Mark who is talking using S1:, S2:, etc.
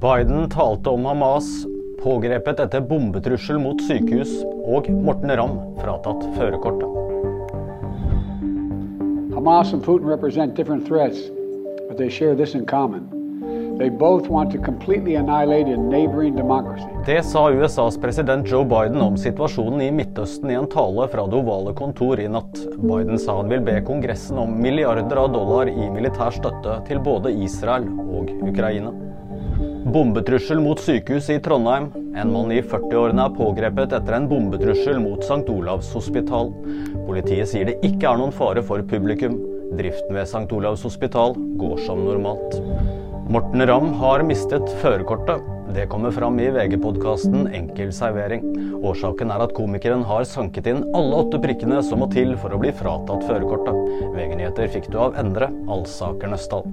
S1: Biden talte om Hamas, pågrepet etter bombetrussel mot sykehus, og Morten Ramm fratatt førerkortet.
S2: Hamas og Putin representerer different threats, but they share this in common. Democracy.
S1: Det sa USAs president Joe Biden om situasjonen i Midtøsten i en tale fra det ovale kontor i natt. Biden sa han vil be Kongressen om milliarder av dollar i militær støtte til både Israel og Ukraina. Bombetrussel mot sykehus i Trondheim. En mann i 40-årene er pågrepet etter en bombetrussel mot St. Olavs hospital. Politiet sier det ikke er noen fare for publikum. Driften ved St. Olavs hospital går som normalt. Morten Ramm har mistet førerkortet. Det kommer fram i VG-podkasten Enkel servering. Årsaken er at komikeren har sanket inn alle åtte prikkene som må til for å bli fratatt førerkortet. VG-nyheter fikk du av Endre Alsaker Nøstdal.